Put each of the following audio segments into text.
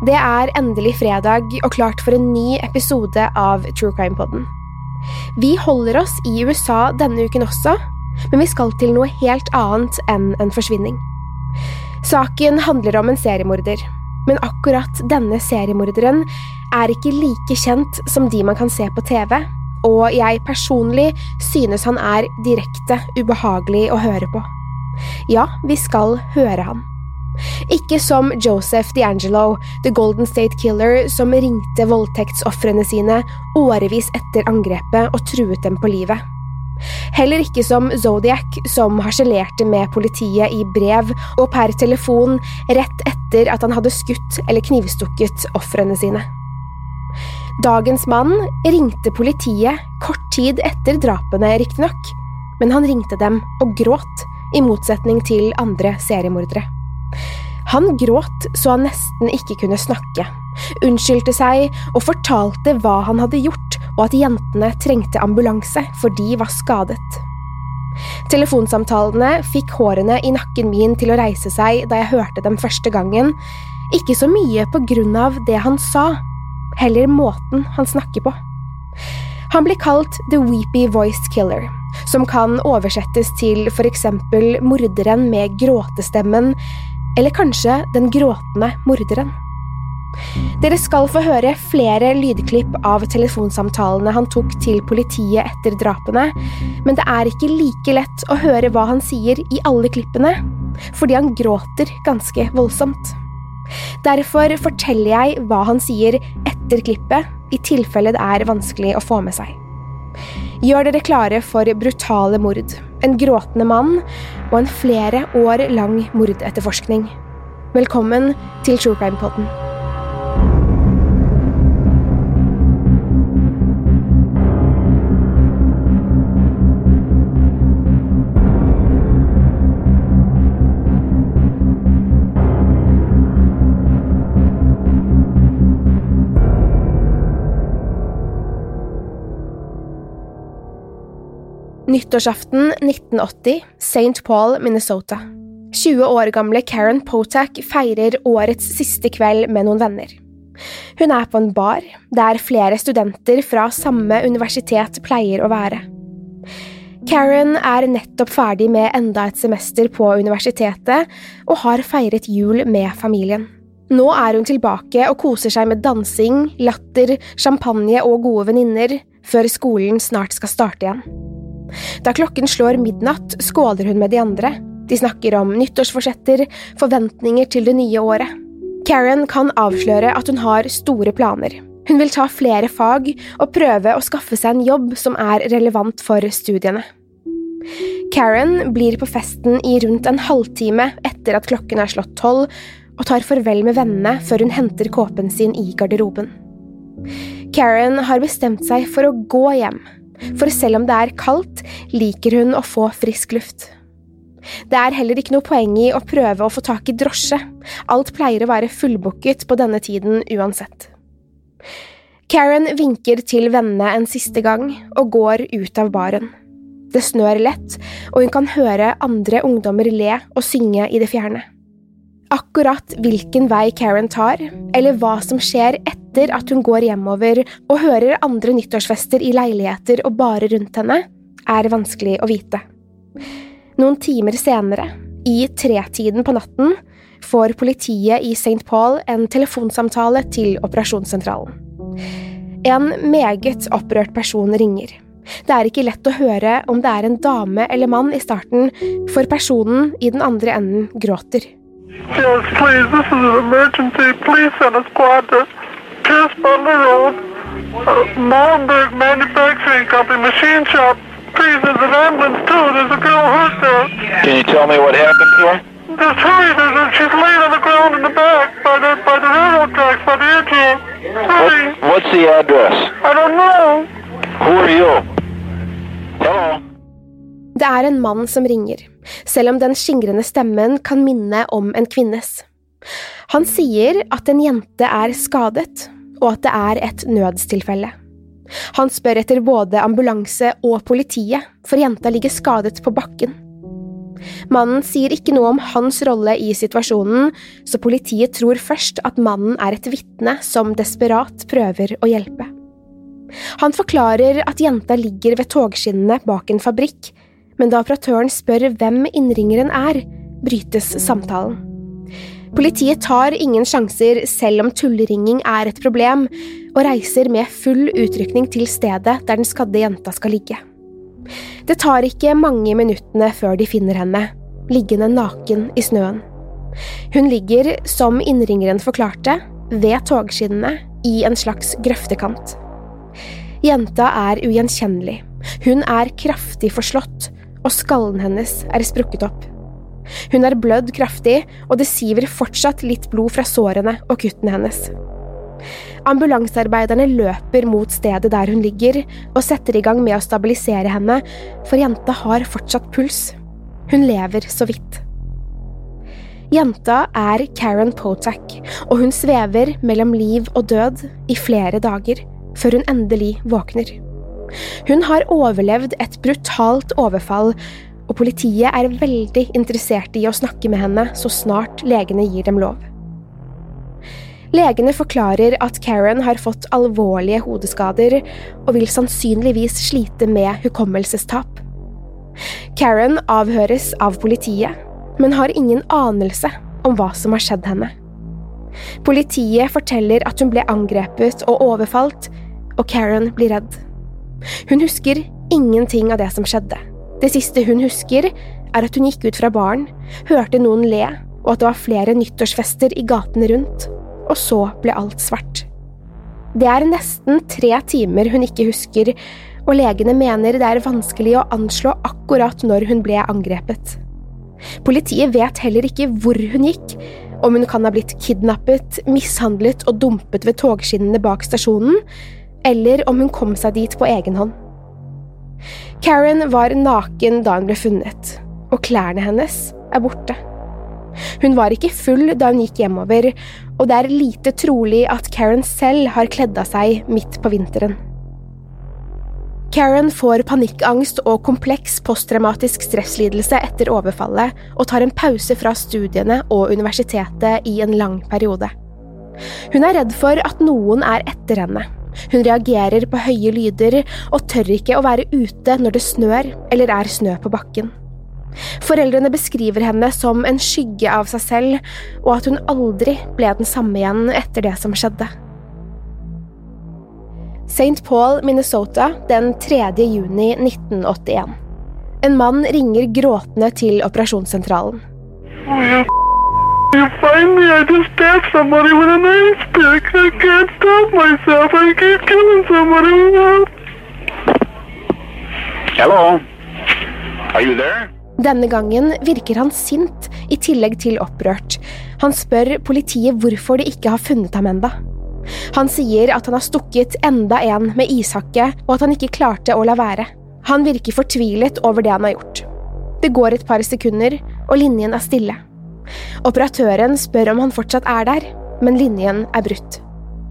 Det er endelig fredag og klart for en ny episode av True Crime Podden. Vi holder oss i USA denne uken også, men vi skal til noe helt annet enn en forsvinning. Saken handler om en seriemorder, men akkurat denne seriemorderen er ikke like kjent som de man kan se på TV, og jeg personlig synes han er direkte ubehagelig å høre på. Ja, vi skal høre han. Ikke som Joseph DeAngelo, The Golden State Killer, som ringte voldtektsofrene sine årevis etter angrepet og truet dem på livet. Heller ikke som Zodiac, som harselerte med politiet i brev og per telefon rett etter at han hadde skutt eller knivstukket ofrene sine. Dagens mann ringte politiet kort tid etter drapene, riktignok, men han ringte dem og gråt, i motsetning til andre seriemordere. Han gråt så han nesten ikke kunne snakke, unnskyldte seg og fortalte hva han hadde gjort og at jentene trengte ambulanse, for de var skadet. Telefonsamtalene fikk hårene i nakken min til å reise seg da jeg hørte dem første gangen, ikke så mye på grunn av det han sa, heller måten han snakker på. Han blir kalt The Weepy Voiced Killer, som kan oversettes til for eksempel morderen med gråtestemmen, eller kanskje den gråtende morderen. Dere skal få høre flere lydklipp av telefonsamtalene han tok til politiet etter drapene, men det er ikke like lett å høre hva han sier i alle klippene, fordi han gråter ganske voldsomt. Derfor forteller jeg hva han sier etter klippet, i tilfelle det er vanskelig å få med seg. Gjør dere klare for brutale mord, en gråtende mann og en flere år lang mordetterforskning. Velkommen til True Crime Podden. Nyttårsaften 1980, St. Paul, Minnesota. 20 år gamle Karen Potak feirer årets siste kveld med noen venner. Hun er på en bar, der flere studenter fra samme universitet pleier å være. Karen er nettopp ferdig med enda et semester på universitetet og har feiret jul med familien. Nå er hun tilbake og koser seg med dansing, latter, champagne og gode venninner, før skolen snart skal starte igjen. Da klokken slår midnatt, skåler hun med de andre. De snakker om nyttårsforsetter, forventninger til det nye året. Karen kan avsløre at hun har store planer. Hun vil ta flere fag og prøve å skaffe seg en jobb som er relevant for studiene. Karen blir på festen i rundt en halvtime etter at klokken er slått tolv, og tar farvel med vennene før hun henter kåpen sin i garderoben. Karen har bestemt seg for å gå hjem, for selv om det er kaldt, liker hun å få frisk luft. Det er heller ikke noe poeng i å prøve å få tak i drosje, alt pleier å være fullbooket på denne tiden uansett. Karen vinker til vennene en siste gang og går ut av baren. Det snør lett, og hun kan høre andre ungdommer le og synge i det fjerne. Akkurat hvilken vei Karen tar, eller hva som skjer etter at hun går hjemover og hører andre nyttårsfester i leiligheter og bare rundt henne, er vanskelig å vite. Noen timer senere, i tretiden på natten, får politiet i St. Paul en telefonsamtale til operasjonssentralen. En meget opprørt person ringer. Det er ikke lett å høre om det er en dame eller mann i starten, for personen i den andre enden gråter. Yes, please, this is an emergency. Please send a squad to Pierce Butler Road, uh, Molenberg Manufacturing Company, machine shop. Please, there's an ambulance too. There's a girl hurt there. Can you tell me what happened to her? Just hurry, there's a, she's laying on the ground in the back by the by the railroad tracks by the engine. Hurry. What, what's the address? I don't know. Who are you? Hello? Det er en mann som ringer, selv om den skingrende stemmen kan minne om en kvinnes. Han sier at en jente er skadet, og at det er et nødstilfelle. Han spør etter både ambulanse og politiet, for jenta ligger skadet på bakken. Mannen sier ikke noe om hans rolle i situasjonen, så politiet tror først at mannen er et vitne som desperat prøver å hjelpe. Han forklarer at jenta ligger ved togskinnene bak en fabrikk, men da operatøren spør hvem innringeren er, brytes samtalen. Politiet tar ingen sjanser selv om tulleringing er et problem, og reiser med full utrykning til stedet der den skadde jenta skal ligge. Det tar ikke mange minuttene før de finner henne, liggende naken i snøen. Hun ligger, som innringeren forklarte, ved togskinnene i en slags grøftekant. Jenta er ugjenkjennelig, hun er kraftig forslått, og skallen hennes er sprukket opp. Hun er blødd kraftig, og det siver fortsatt litt blod fra sårene og kuttene hennes. Ambulansearbeiderne løper mot stedet der hun ligger, og setter i gang med å stabilisere henne, for jenta har fortsatt puls. Hun lever så vidt. Jenta er Karen Potak, og hun svever mellom liv og død i flere dager, før hun endelig våkner. Hun har overlevd et brutalt overfall, og politiet er veldig interessert i å snakke med henne så snart legene gir dem lov. Legene forklarer at Karen har fått alvorlige hodeskader og vil sannsynligvis slite med hukommelsestap. Karen avhøres av politiet, men har ingen anelse om hva som har skjedd henne. Politiet forteller at hun ble angrepet og overfalt, og Karen blir redd. Hun husker ingenting av det som skjedde. Det siste hun husker, er at hun gikk ut fra baren, hørte noen le, og at det var flere nyttårsfester i gatene rundt, og så ble alt svart. Det er nesten tre timer hun ikke husker, og legene mener det er vanskelig å anslå akkurat når hun ble angrepet. Politiet vet heller ikke hvor hun gikk, om hun kan ha blitt kidnappet, mishandlet og dumpet ved togskinnene bak stasjonen, eller om hun kom seg dit på egen hånd. Karen var naken da hun ble funnet, og klærne hennes er borte. Hun var ikke full da hun gikk hjemover, og det er lite trolig at Karen selv har kledd av seg midt på vinteren. Karen får panikkangst og kompleks posttraumatisk stresslidelse etter overfallet og tar en pause fra studiene og universitetet i en lang periode. Hun er redd for at noen er etter henne. Hun reagerer på høye lyder og tør ikke å være ute når det snør eller er snø på bakken. Foreldrene beskriver henne som en skygge av seg selv, og at hun aldri ble den samme igjen etter det som skjedde. St. Paul, Minnesota, den 3. juni 1981. En mann ringer gråtende til operasjonssentralen. Oh, you, you me? I just stabbed somebody with a knife stick. I can't stop myself. I keep killing somebody. Hello? Are you there? Denne gangen virker han sint, i tillegg til opprørt. Han spør politiet hvorfor de ikke har funnet ham enda. Han sier at han har stukket enda en med ishakke, og at han ikke klarte å la være. Han virker fortvilet over det han har gjort. Det går et par sekunder, og linjen er stille. Operatøren spør om han fortsatt er der, men linjen er brutt.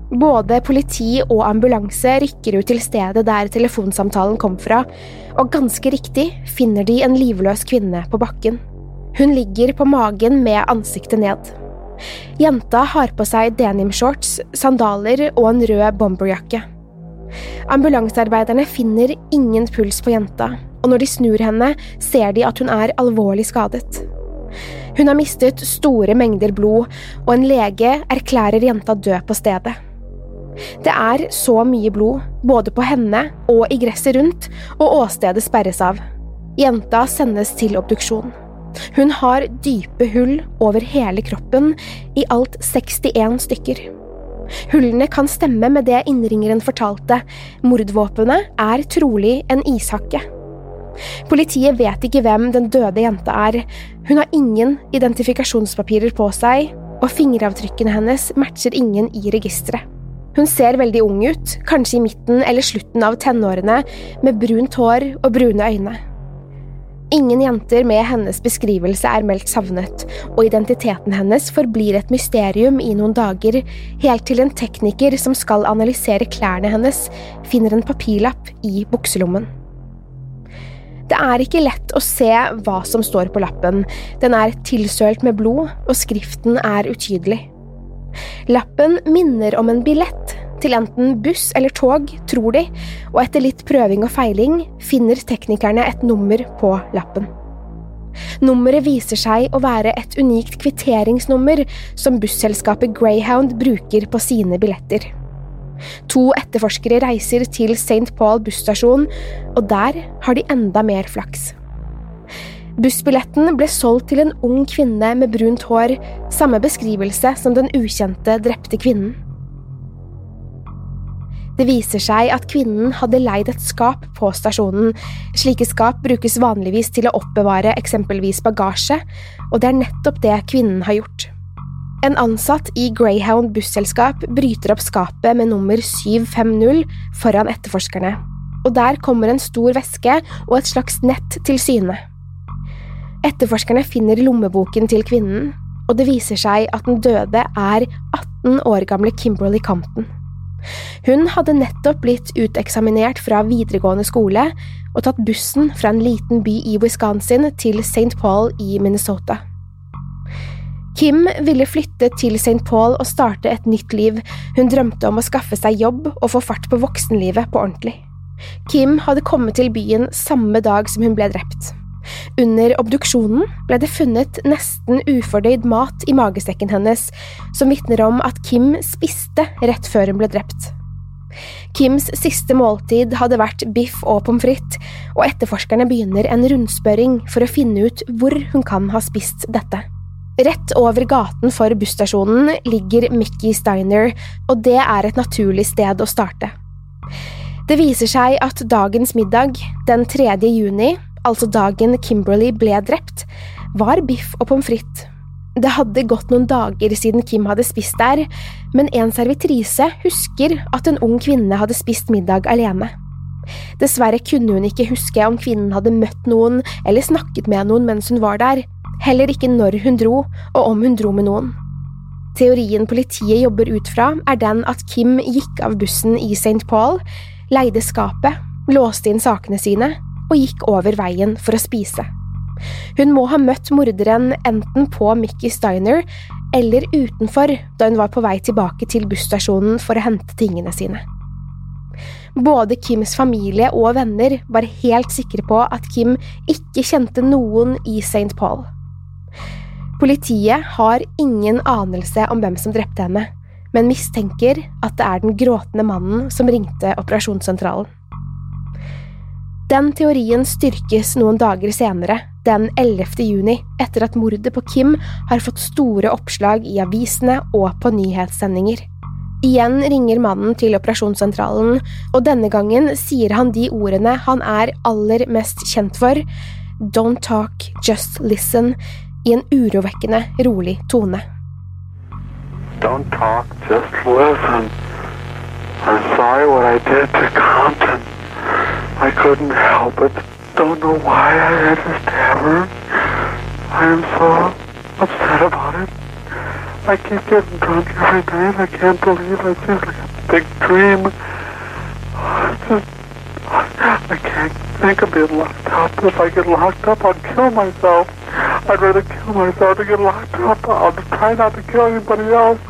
Både politi og ambulanse rykker ut til stedet der telefonsamtalen kom fra, og ganske riktig finner de en livløs kvinne på bakken. Hun ligger på magen med ansiktet ned. Jenta har på seg denimshorts, sandaler og en rød bomberjakke. Ambulansearbeiderne finner ingen puls på jenta, og når de snur henne, ser de at hun er alvorlig skadet. Hun har mistet store mengder blod, og en lege erklærer jenta død på stedet. Det er så mye blod, både på henne og i gresset rundt, og åstedet sperres av. Jenta sendes til obduksjon. Hun har dype hull over hele kroppen, i alt 61 stykker. Hullene kan stemme med det innringeren fortalte, mordvåpenet er trolig en ishakke. Politiet vet ikke hvem den døde jenta er, hun har ingen identifikasjonspapirer på seg, og fingeravtrykkene hennes matcher ingen i registeret. Hun ser veldig ung ut, kanskje i midten eller slutten av tenårene, med brunt hår og brune øyne. Ingen jenter med hennes beskrivelse er meldt savnet, og identiteten hennes forblir et mysterium i noen dager, helt til en tekniker som skal analysere klærne hennes, finner en papirlapp i bukselommen. Det er ikke lett å se hva som står på lappen, den er tilsølt med blod, og skriften er utydelig. Lappen minner om en billett til enten buss eller tog, tror de, og etter litt prøving og feiling finner teknikerne et nummer på lappen. Nummeret viser seg å være et unikt kvitteringsnummer som busselskapet Greyhound bruker på sine billetter. To etterforskere reiser til St. Paul busstasjon, og der har de enda mer flaks. Bussbilletten ble solgt til en ung kvinne med brunt hår, samme beskrivelse som den ukjente drepte kvinnen. Det viser seg at kvinnen hadde leid et skap på stasjonen. Slike skap brukes vanligvis til å oppbevare eksempelvis bagasje, og det er nettopp det kvinnen har gjort. En ansatt i Greyhound busselskap bryter opp skapet med nummer 750 foran etterforskerne, og der kommer en stor veske og et slags nett til syne. Etterforskerne finner lommeboken til kvinnen, og det viser seg at den døde er 18 år gamle Kimberly Compton. Hun hadde nettopp blitt uteksaminert fra videregående skole og tatt bussen fra en liten by i Wisconsin til St. Paul i Minnesota. Kim ville flytte til St. Paul og starte et nytt liv, hun drømte om å skaffe seg jobb og få fart på voksenlivet på ordentlig. Kim hadde kommet til byen samme dag som hun ble drept. Under obduksjonen ble det funnet nesten ufordøyd mat i magesekken hennes, som vitner om at Kim spiste rett før hun ble drept. Kims siste måltid hadde vært biff og pommes frites, og etterforskerne begynner en rundspørring for å finne ut hvor hun kan ha spist dette. Rett over gaten for busstasjonen ligger Mickey Steiner, og det er et naturlig sted å starte. Det viser seg at dagens middag, den 3. juni, altså dagen Kimberly ble drept, var biff og pommes frites. Det hadde gått noen dager siden Kim hadde spist der, men en servitrise husker at en ung kvinne hadde spist middag alene. Dessverre kunne hun ikke huske om kvinnen hadde møtt noen eller snakket med noen mens hun var der, heller ikke når hun dro, og om hun dro med noen. Teorien politiet jobber ut fra, er den at Kim gikk av bussen i St. Paul, leide skapet, låste inn sakene sine og gikk over veien for å spise. Hun må ha møtt morderen enten på Mickey Steiner eller utenfor da hun var på vei tilbake til busstasjonen for å hente tingene sine. Både Kims familie og venner var helt sikre på at Kim ikke kjente noen i St. Paul. Politiet har ingen anelse om hvem som drepte henne, men mistenker at det er den gråtende mannen som ringte operasjonssentralen. Den teorien styrkes noen dager senere, den 11. juni, etter at mordet på Kim har fått store oppslag i avisene og på nyhetssendinger. Igjen ringer mannen til operasjonssentralen, og denne gangen sier han de ordene han er aller mest kjent for, Don't talk, just listen, Don't talk, just listen. I'm sorry what I did to Compton. I couldn't help it. don't know why I had to stab her. I am so upset about it. I keep getting drunk every night. I can't believe it's just like a big dream. I can't think of being locked up. If I get locked up, I'll kill myself. I'd rather kill myself to get locked up. I'll try not to kill anybody else.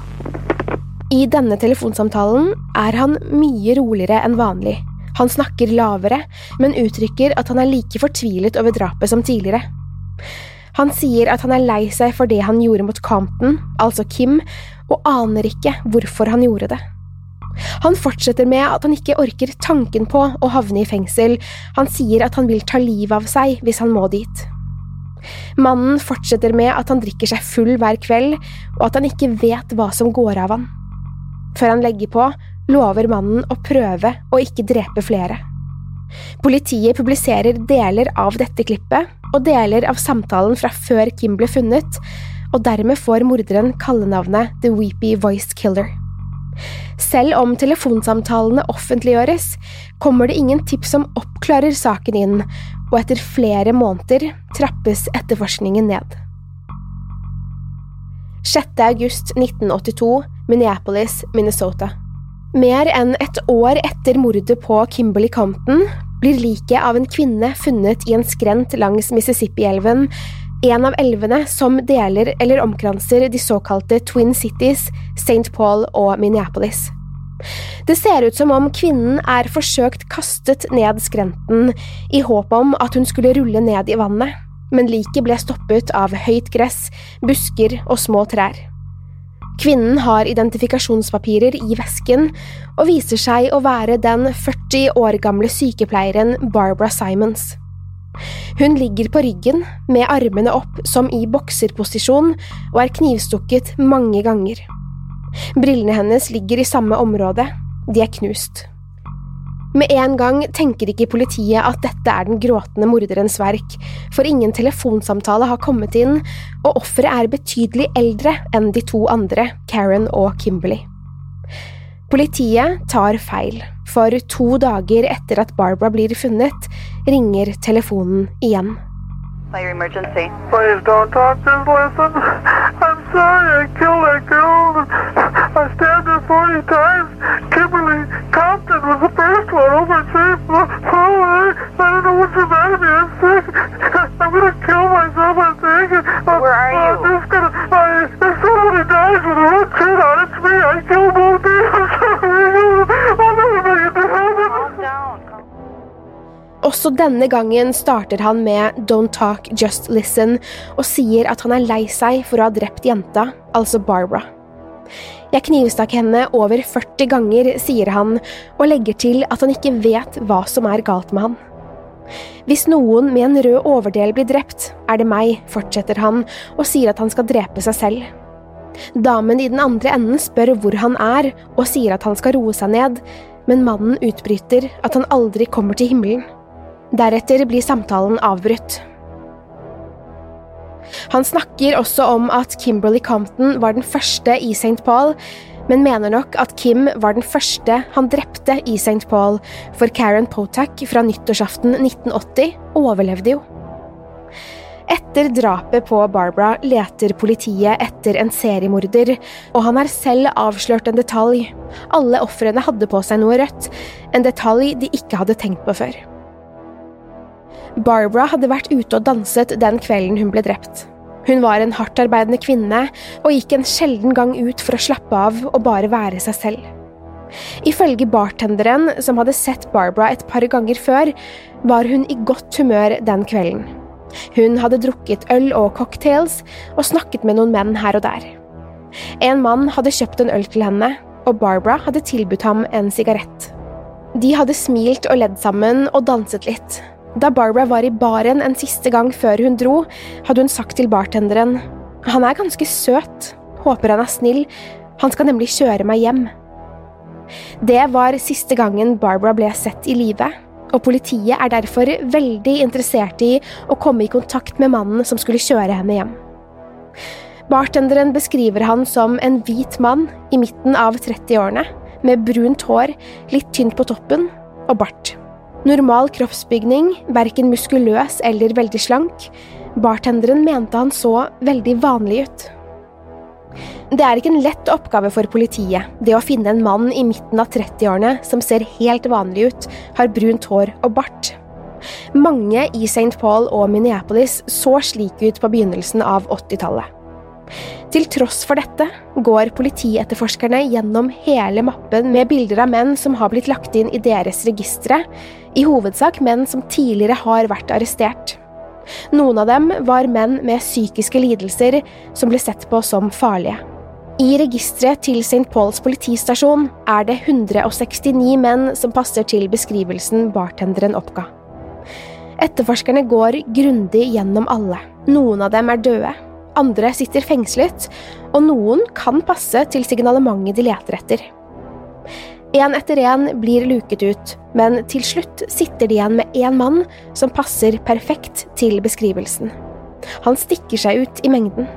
I denne telefonsamtalen er han mye roligere enn vanlig. Han snakker lavere, men uttrykker at han er like fortvilet over drapet som tidligere. Han sier at han er lei seg for det han gjorde mot Compton, altså Kim, og aner ikke hvorfor han gjorde det. Han fortsetter med at han ikke orker tanken på å havne i fengsel, han sier at han vil ta livet av seg hvis han må dit. Mannen fortsetter med at han drikker seg full hver kveld, og at han ikke vet hva som går av han. Før han legger på, lover mannen å prøve å ikke drepe flere. Politiet publiserer deler av dette klippet og deler av samtalen fra før Kim ble funnet, og dermed får morderen kallenavnet The Weepy Voice Killer. Selv om telefonsamtalene offentliggjøres, kommer det ingen tips som oppklarer saken inn, og etter flere måneder trappes etterforskningen ned. 6. august 1982, Minneapolis, Minnesota. Mer enn et år etter mordet på Kimberley Compton blir liket av en kvinne funnet i en skrent langs Mississippi-elven, en av elvene som deler eller omkranser de såkalte Twin Cities, St. Paul og Minneapolis. Det ser ut som om kvinnen er forsøkt kastet ned skrenten i håp om at hun skulle rulle ned i vannet, men liket ble stoppet av høyt gress, busker og små trær. Kvinnen har identifikasjonspapirer i vesken og viser seg å være den 40 år gamle sykepleieren Barbara Simons. Hun ligger på ryggen med armene opp som i bokserposisjon og er knivstukket mange ganger. Brillene hennes ligger i samme område, de er knust. Med en gang tenker ikke politiet at dette er den gråtende morderens verk, for ingen telefonsamtale har kommet inn, og offeret er betydelig eldre enn de to andre, Karen og Kimberley. Politiet tar feil, for to dager etter at Barbara blir funnet, ringer telefonen igjen. Please don't talk, just listen. I'm sorry I killed that girl. I stabbed her 40 times. Kimberly Compton was the first one over at St. Paul. I don't know what's the matter with me. I'm sick. I'm gonna kill myself, I think. Where are you? I'm just gonna, I, if somebody dies with a red kid on, it's me. I killed both of you. I'm sorry. Også denne gangen starter han med Don't Talk, Just Listen og sier at han er lei seg for å ha drept jenta, altså Barbara. Jeg knivstakk henne over 40 ganger, sier han, og legger til at han ikke vet hva som er galt med han. Hvis noen med en rød overdel blir drept, er det meg, fortsetter han og sier at han skal drepe seg selv. Damen i den andre enden spør hvor han er, og sier at han skal roe seg ned, men mannen utbryter at han aldri kommer til himmelen. Deretter blir samtalen avbrutt. Han snakker også om at Kimberly Compton var den første i St. Paul, men mener nok at Kim var den første han drepte i St. Paul, for Karen Potak fra nyttårsaften 1980 overlevde jo. Etter drapet på Barbara leter politiet etter en seriemorder, og han har selv avslørt en detalj. Alle ofrene hadde på seg noe rødt, en detalj de ikke hadde tenkt på før. Barbara hadde vært ute og danset den kvelden hun ble drept. Hun var en hardtarbeidende kvinne og gikk en sjelden gang ut for å slappe av og bare være seg selv. Ifølge bartenderen, som hadde sett Barbara et par ganger før, var hun i godt humør den kvelden. Hun hadde drukket øl og cocktails og snakket med noen menn her og der. En mann hadde kjøpt en øl til henne, og Barbara hadde tilbudt ham en sigarett. De hadde smilt og ledd sammen og danset litt, da Barbara var i baren en siste gang før hun dro, hadde hun sagt til bartenderen Han er ganske søt, håper han er snill, han skal nemlig kjøre meg hjem. Det var siste gangen Barbara ble sett i live, og politiet er derfor veldig interessert i å komme i kontakt med mannen som skulle kjøre henne hjem. Bartenderen beskriver han som en hvit mann i midten av 30-årene, med brunt hår, litt tynt på toppen og bart. Normal kroppsbygning, verken muskuløs eller veldig slank. Bartenderen mente han så veldig vanlig ut. Det er ikke en lett oppgave for politiet, det å finne en mann i midten av 30-årene som ser helt vanlig ut, har brunt hår og bart. Mange i St. Paul og Minneapolis så slik ut på begynnelsen av 80-tallet. Til tross for dette går politietterforskerne gjennom hele mappen med bilder av menn som har blitt lagt inn i deres registre, i hovedsak menn som tidligere har vært arrestert. Noen av dem var menn med psykiske lidelser som ble sett på som farlige. I registeret til St. Pauls politistasjon er det 169 menn som passer til beskrivelsen bartenderen oppga. Etterforskerne går grundig gjennom alle. Noen av dem er døde, andre sitter fengslet, og noen kan passe til signalementet de leter etter. En etter en blir luket ut, men til slutt sitter de igjen med én mann som passer perfekt til beskrivelsen. Han stikker seg ut i mengden.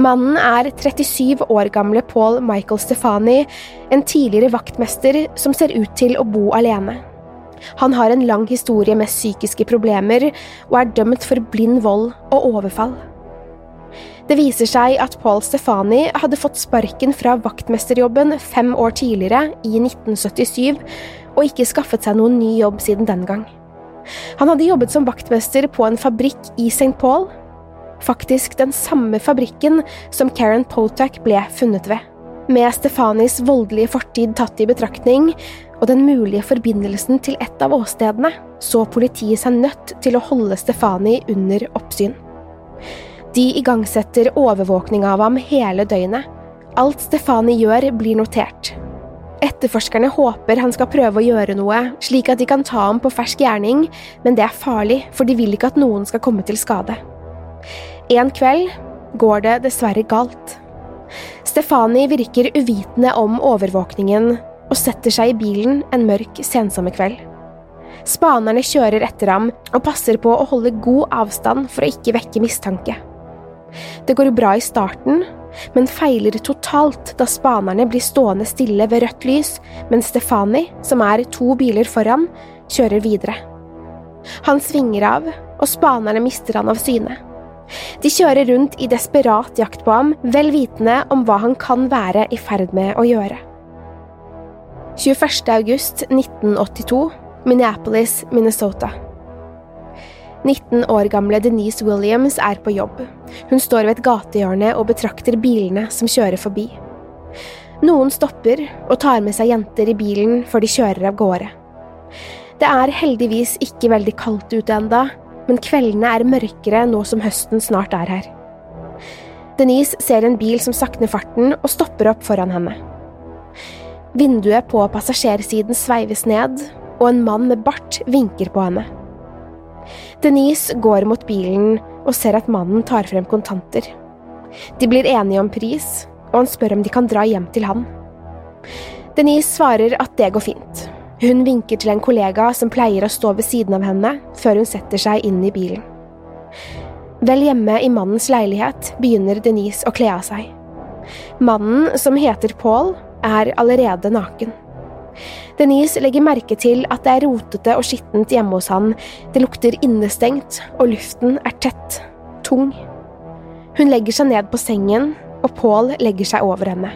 Mannen er 37 år gamle Paul Michael Stefani, en tidligere vaktmester som ser ut til å bo alene. Han har en lang historie med psykiske problemer og er dømt for blind vold og overfall. Det viser seg at Paul Stefani hadde fått sparken fra vaktmesterjobben fem år tidligere, i 1977, og ikke skaffet seg noen ny jobb siden den gang. Han hadde jobbet som vaktmester på en fabrikk i St. Paul, faktisk den samme fabrikken som Karen Potak ble funnet ved. Med Stefanis voldelige fortid tatt i betraktning, og den mulige forbindelsen til et av åstedene, så politiet seg nødt til å holde Stefani under oppsyn. De igangsetter overvåkning av ham hele døgnet. Alt Stefani gjør, blir notert. Etterforskerne håper han skal prøve å gjøre noe, slik at de kan ta ham på fersk gjerning, men det er farlig, for de vil ikke at noen skal komme til skade. En kveld går det dessverre galt. Stefani virker uvitende om overvåkningen og setter seg i bilen en mørk sensommerkveld. Spanerne kjører etter ham og passer på å holde god avstand for å ikke vekke mistanke. Det går bra i starten, men feiler totalt da spanerne blir stående stille ved rødt lys, mens Stefani, som er to biler foran, kjører videre. Han svinger av, og spanerne mister han av syne. De kjører rundt i desperat jakt på ham, vel vitende om hva han kan være i ferd med å gjøre. 21. august 1982, Minneapolis, Minnesota. 19 år gamle Denise Williams er på jobb. Hun står ved et gatehjørne og betrakter bilene som kjører forbi. Noen stopper og tar med seg jenter i bilen før de kjører av gårde. Det er heldigvis ikke veldig kaldt ute enda, men kveldene er mørkere nå som høsten snart er her. Denise ser en bil som sakner farten og stopper opp foran henne. Vinduet på passasjersiden sveives ned, og en mann med bart vinker på henne. Denise går mot bilen og ser at mannen tar frem kontanter. De blir enige om pris, og han spør om de kan dra hjem til han. Denise svarer at det går fint. Hun vinker til en kollega som pleier å stå ved siden av henne, før hun setter seg inn i bilen. Vel hjemme i mannens leilighet begynner Denise å kle av seg. Mannen, som heter Paul, er allerede naken. Denise legger merke til at det er rotete og skittent hjemme hos han, det lukter innestengt, og luften er tett, tung. Hun legger seg ned på sengen, og Paul legger seg over henne.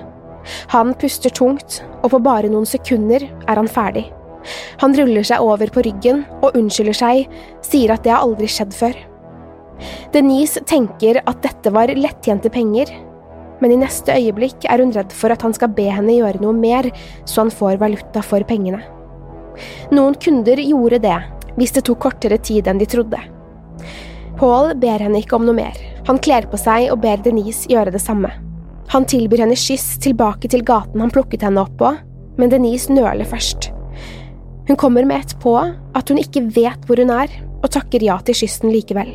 Han puster tungt, og på bare noen sekunder er han ferdig. Han ruller seg over på ryggen og unnskylder seg, sier at det har aldri skjedd før. Denise tenker at dette var lettjente penger, men i neste øyeblikk er hun redd for at han skal be henne gjøre noe mer, så han får valuta for pengene. Noen kunder gjorde det, hvis det tok kortere tid enn de trodde. Paul ber henne ikke om noe mer. Han kler på seg og ber Denise gjøre det samme. Han tilbyr henne skyss tilbake til gaten han plukket henne opp på, men Denise nøler først. Hun kommer med ett på at hun ikke vet hvor hun er, og takker ja til skyssen likevel.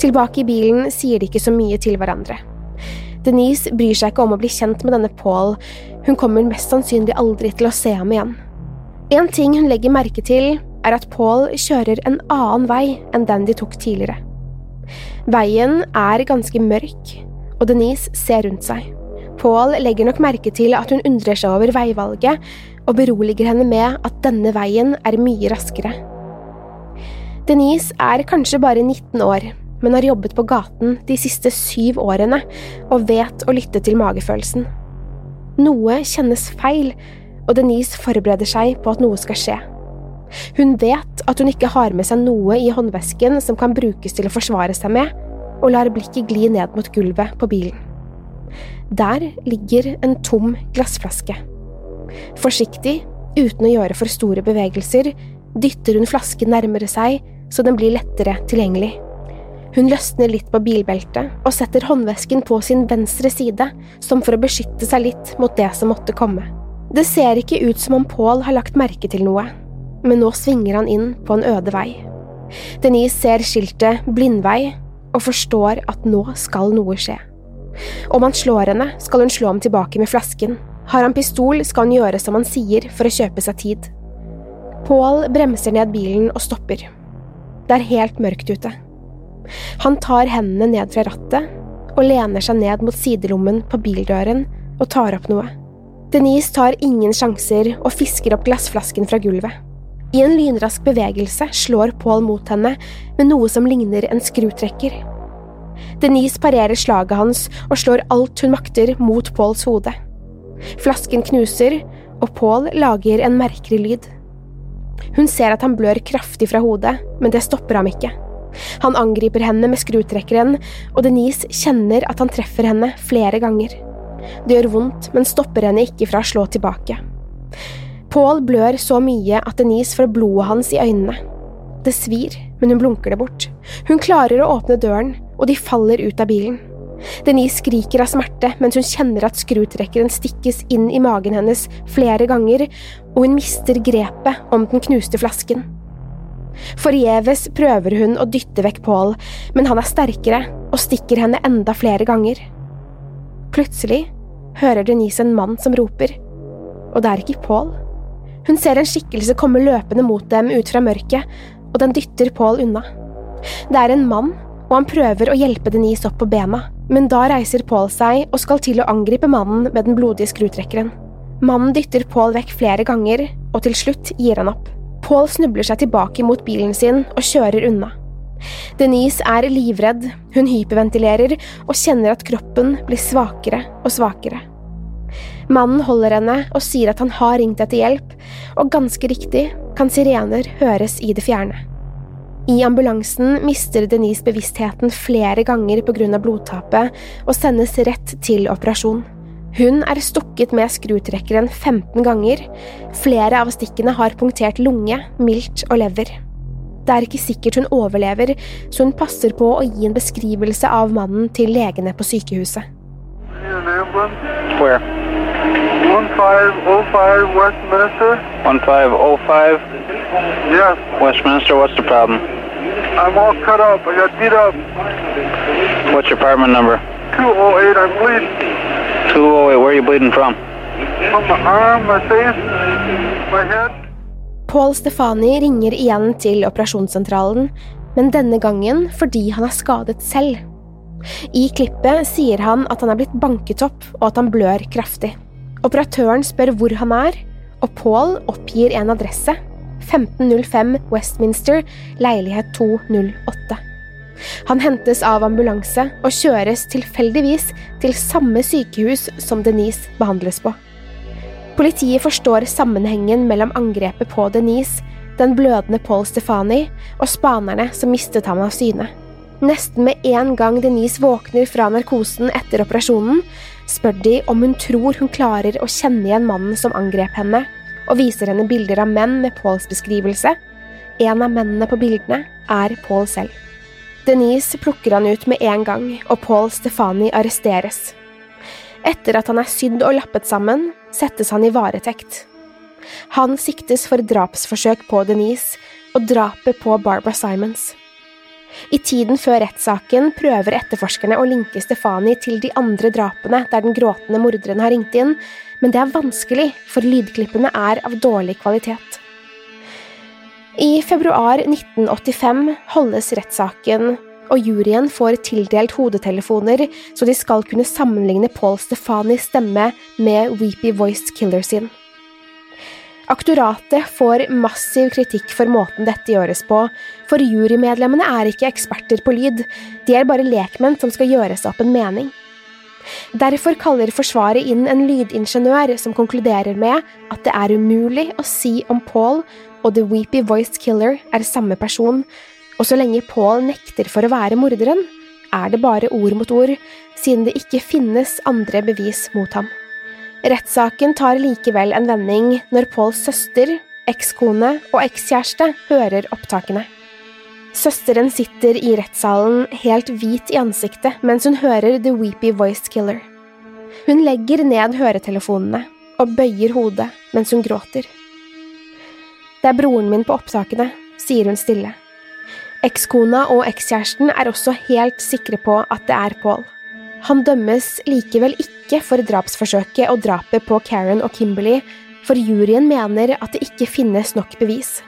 Tilbake i bilen sier de ikke så mye til hverandre. Denise bryr seg ikke om å bli kjent med denne Paul, hun kommer mest sannsynlig aldri til å se ham igjen. En ting hun legger merke til, er at Paul kjører en annen vei enn den de tok tidligere. Veien er ganske mørk, og Denise ser rundt seg. Paul legger nok merke til at hun undrer seg over veivalget, og beroliger henne med at denne veien er mye raskere. Denise er kanskje bare 19 år, men har jobbet på gaten de siste syv årene og vet å lytte til magefølelsen. Noe kjennes feil, og Denise forbereder seg på at noe skal skje. Hun vet at hun ikke har med seg noe i håndvesken som kan brukes til å forsvare seg med, og lar blikket gli ned mot gulvet på bilen. Der ligger en tom glassflaske. Forsiktig, uten å gjøre for store bevegelser, dytter hun flasken nærmere seg så den blir lettere tilgjengelig. Hun løsner litt på bilbeltet og setter håndvesken på sin venstre side, som for å beskytte seg litt mot det som måtte komme. Det ser ikke ut som om Paul har lagt merke til noe, men nå svinger han inn på en øde vei. Denise ser skiltet Blindvei og forstår at nå skal noe skje. Om han slår henne, skal hun slå ham tilbake med flasken. Har han pistol, skal han gjøre som han sier for å kjøpe seg tid. Paul bremser ned bilen og stopper. Det er helt mørkt ute. Han tar hendene ned fra rattet og lener seg ned mot sidelommen på bildøren og tar opp noe. Denise tar ingen sjanser og fisker opp glassflasken fra gulvet. I en lynrask bevegelse slår Paul mot henne med noe som ligner en skrutrekker. Denise parerer slaget hans og slår alt hun makter mot Pauls hode. Flasken knuser, og Paul lager en merkelig lyd. Hun ser at han blør kraftig fra hodet, men det stopper ham ikke. Han angriper henne med skrutrekkeren, og Denise kjenner at han treffer henne flere ganger. Det gjør vondt, men stopper henne ikke fra å slå tilbake. Paul blør så mye at Denise får blodet hans i øynene. Det svir, men hun blunker det bort. Hun klarer å åpne døren, og de faller ut av bilen. Denise skriker av smerte mens hun kjenner at skrutrekkeren stikkes inn i magen hennes flere ganger, og hun mister grepet om den knuste flasken. Forgjeves prøver hun å dytte vekk Paul, men han er sterkere og stikker henne enda flere ganger. Plutselig hører Denise en mann som roper, og det er ikke Paul. Hun ser en skikkelse komme løpende mot dem ut fra mørket, og den dytter Paul unna. Det er en mann, og han prøver å hjelpe Denise opp på bena, men da reiser Paul seg og skal til å angripe mannen med den blodige skrutrekkeren. Mannen dytter Paul vekk flere ganger, og til slutt gir han opp. Paul snubler seg tilbake mot bilen sin og kjører unna. Denise er livredd, hun hyperventilerer og kjenner at kroppen blir svakere og svakere. Mannen holder henne og sier at han har ringt etter hjelp, og ganske riktig kan sirener høres i det fjerne. I ambulansen mister Denise bevisstheten flere ganger av blodtapet og sendes rett til operasjon. Hun er stukket med skrutrekkeren 15 ganger, flere av stikkene har punktert lunge, milt og lever. Det er ikke sikkert hun overlever, så hun passer på å gi en beskrivelse av mannen til legene på sykehuset. Where? 1505 Westminster. 1505 Yes. Westminster. What's the problem? I'm all cut up. I got beat up. What's your apartment number? 208. I'm bleeding 208. Where are you bleeding from? from my arm, my face, my head. Paul Stefani ringer igjen til operasjonssentralen, men denne gangen fordi han er skadet selv. I klippet sier han at han er blitt banket opp og at han blør kraftig. Operatøren spør hvor han er, og Paul oppgir en adresse. 1505 Westminster, leilighet 208. Han hentes av ambulanse og kjøres tilfeldigvis til samme sykehus som Denise behandles på. Politiet forstår sammenhengen mellom angrepet på Denise, den blødende Paul Stefani og spanerne som mistet ham av syne. Nesten med en gang Denise våkner fra narkosen etter operasjonen, spør de om hun tror hun klarer å kjenne igjen mannen som angrep henne, og viser henne bilder av menn med Pauls beskrivelse. En av mennene på bildene er Paul selv. Denise plukker han ut med en gang, og Paul Stefani arresteres. Etter at han er sydd og lappet sammen, settes han i varetekt. Han siktes for drapsforsøk på Denise og drapet på Barbara Simons. I tiden før rettssaken prøver etterforskerne å linke Stefani til de andre drapene der den gråtende morderen har ringt inn, men det er vanskelig, for lydklippene er av dårlig kvalitet. I februar 1985 holdes rettssaken, og juryen får tildelt hodetelefoner så de skal kunne sammenligne Paul Stefanis stemme med Weepy Voiced Killer sin. Aktoratet får massiv kritikk for måten dette gjøres på, for jurymedlemmene er ikke eksperter på lyd, de er bare lekmenn som skal gjøre seg opp en mening. Derfor kaller Forsvaret inn en lydingeniør som konkluderer med at det er umulig å si om Paul og The Weepy Voiced Killer er samme person, og så lenge Paul nekter for å være morderen, er det bare ord mot ord, siden det ikke finnes andre bevis mot ham. Rettssaken tar likevel en vending når Pauls søster, ekskone og ekskjæreste hører opptakene. Søsteren sitter i rettssalen helt hvit i ansiktet mens hun hører The Weepy Voiced Killer. Hun legger ned høretelefonene og bøyer hodet mens hun gråter. Det er broren min på opptakene, sier hun stille. Ekskona og ekskjæresten er også helt sikre på at det er Paul. Han dømmes likevel ikke for drapsforsøket og drapet på Karen og Kimberley, for juryen mener at det ikke finnes nok bevis.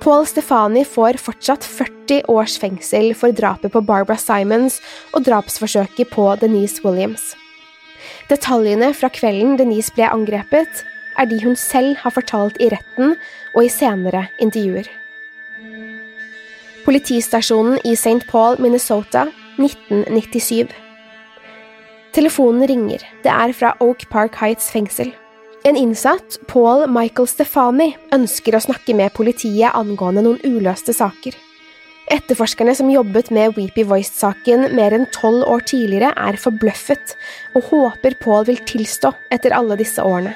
Paul Stefani får fortsatt 40 års fengsel for drapet på Barbara Simons og drapsforsøket på Denise Williams. Detaljene fra kvelden Denise ble angrepet, er de hun selv har fortalt i retten og i senere intervjuer. Politistasjonen i St. Paul, Minnesota, 1997. Telefonen ringer. Det er fra Oak Park Heights fengsel. En innsatt, Paul Michael Stefani, ønsker å snakke med politiet angående noen uløste saker. Etterforskerne som jobbet med Weepy Voiced-saken mer enn tolv år tidligere, er forbløffet og håper Paul vil tilstå etter alle disse årene.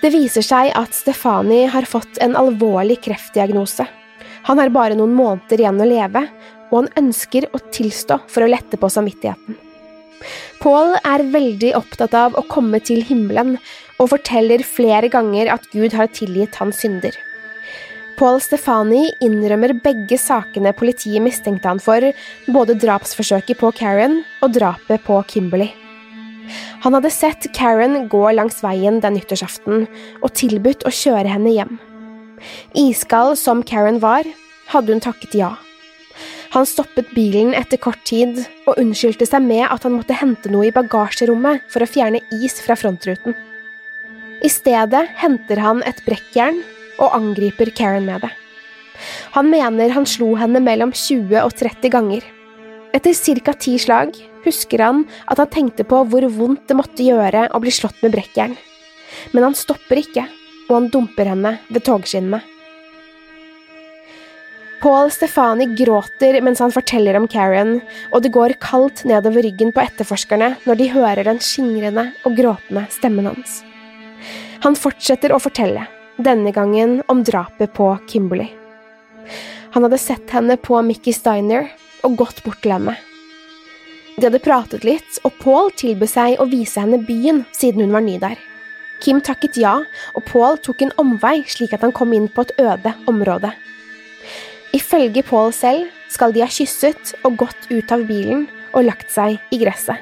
Det viser seg at Stefani har fått en alvorlig kreftdiagnose. Han har bare noen måneder igjen å leve, og han ønsker å tilstå for å lette på samvittigheten. Paul er veldig opptatt av å komme til himmelen, og forteller flere ganger at Gud har tilgitt hans synder. Paul Stefani innrømmer begge sakene politiet mistenkte han for, både drapsforsøket på Karen og drapet på Kimberley. Han hadde sett Karen gå langs veien den nyttårsaften og tilbudt å kjøre henne hjem. Iskald som Karen var, hadde hun takket ja. Han stoppet bilen etter kort tid og unnskyldte seg med at han måtte hente noe i bagasjerommet for å fjerne is fra frontruten. I stedet henter han et brekkjern og angriper Karen med det. Han mener han slo henne mellom 20 og 30 ganger. Etter ca. ti slag husker han at han tenkte på hvor vondt det måtte gjøre å bli slått med brekkjern. Men han stopper ikke, og han dumper henne ved togskinnene. Paul Stefani gråter mens han forteller om Karen, og det går kaldt nedover ryggen på etterforskerne når de hører den skingrende og gråtende stemmen hans. Han fortsetter å fortelle, denne gangen om drapet på Kimberley. Han hadde sett henne på Mickey Steiner og gått bort til henne. De hadde pratet litt, og Paul tilbød seg å vise henne byen siden hun var ny der. Kim takket ja, og Paul tok en omvei slik at han kom inn på et øde område. Ifølge Paul selv skal de ha kysset og gått ut av bilen og lagt seg i gresset.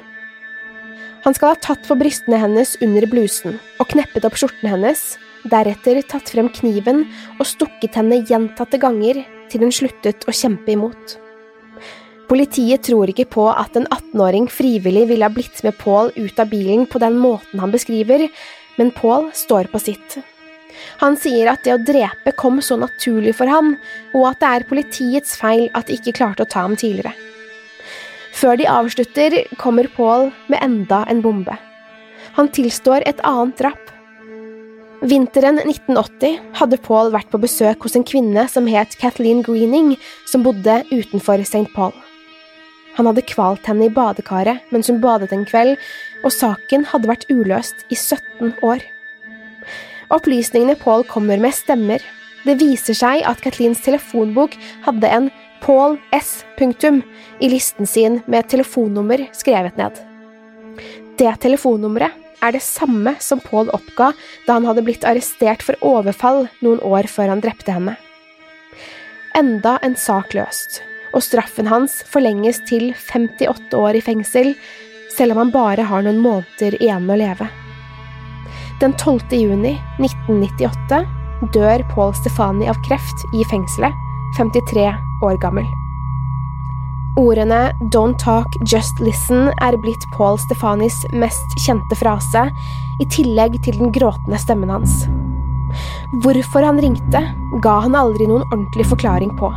Han skal ha tatt på brystene hennes under blusen og kneppet opp skjorten hennes, deretter tatt frem kniven og stukket henne gjentatte ganger til hun sluttet å kjempe imot. Politiet tror ikke på at en 18-åring frivillig ville ha blitt med Paul ut av bilen på den måten han beskriver, men Paul står på sitt. Han sier at det å drepe kom så naturlig for ham, og at det er politiets feil at de ikke klarte å ta ham tidligere. Før de avslutter, kommer Paul med enda en bombe. Han tilstår et annet drap. Vinteren 1980 hadde Paul vært på besøk hos en kvinne som het Kathleen Greening, som bodde utenfor St. Paul. Han hadde kvalt henne i badekaret mens hun badet en kveld, og saken hadde vært uløst i 17 år. Opplysningene Paul kommer med, stemmer. Det viser seg at Kathleens telefonbok hadde en Paul S. punktum i listen sin med et telefonnummer skrevet ned. Det telefonnummeret er det samme som Paul oppga da han hadde blitt arrestert for overfall noen år før han drepte henne. Enda en sak løst, og straffen hans forlenges til 58 år i fengsel, selv om han bare har noen måneder igjen å leve. Den 12. juni 1998 dør Paul Stefani av kreft i fengselet, 53 år gammel. Ordene Don't talk, just listen er blitt Paul Stefanis mest kjente frase, i tillegg til den gråtende stemmen hans. Hvorfor han ringte, ga han aldri noen ordentlig forklaring på.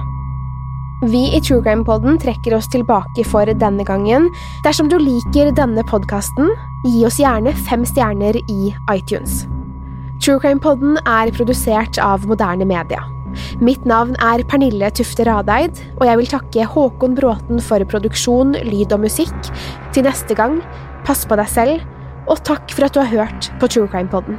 Vi i True Crime Podden trekker oss tilbake for denne gangen. Dersom du liker denne podkasten, gi oss gjerne fem stjerner i iTunes. True Crime Podden er produsert av moderne media. Mitt navn er Pernille Tufte Radeid, og jeg vil takke Håkon Bråten for produksjon, lyd og musikk. Til neste gang, pass på deg selv, og takk for at du har hørt på True Crime Podden.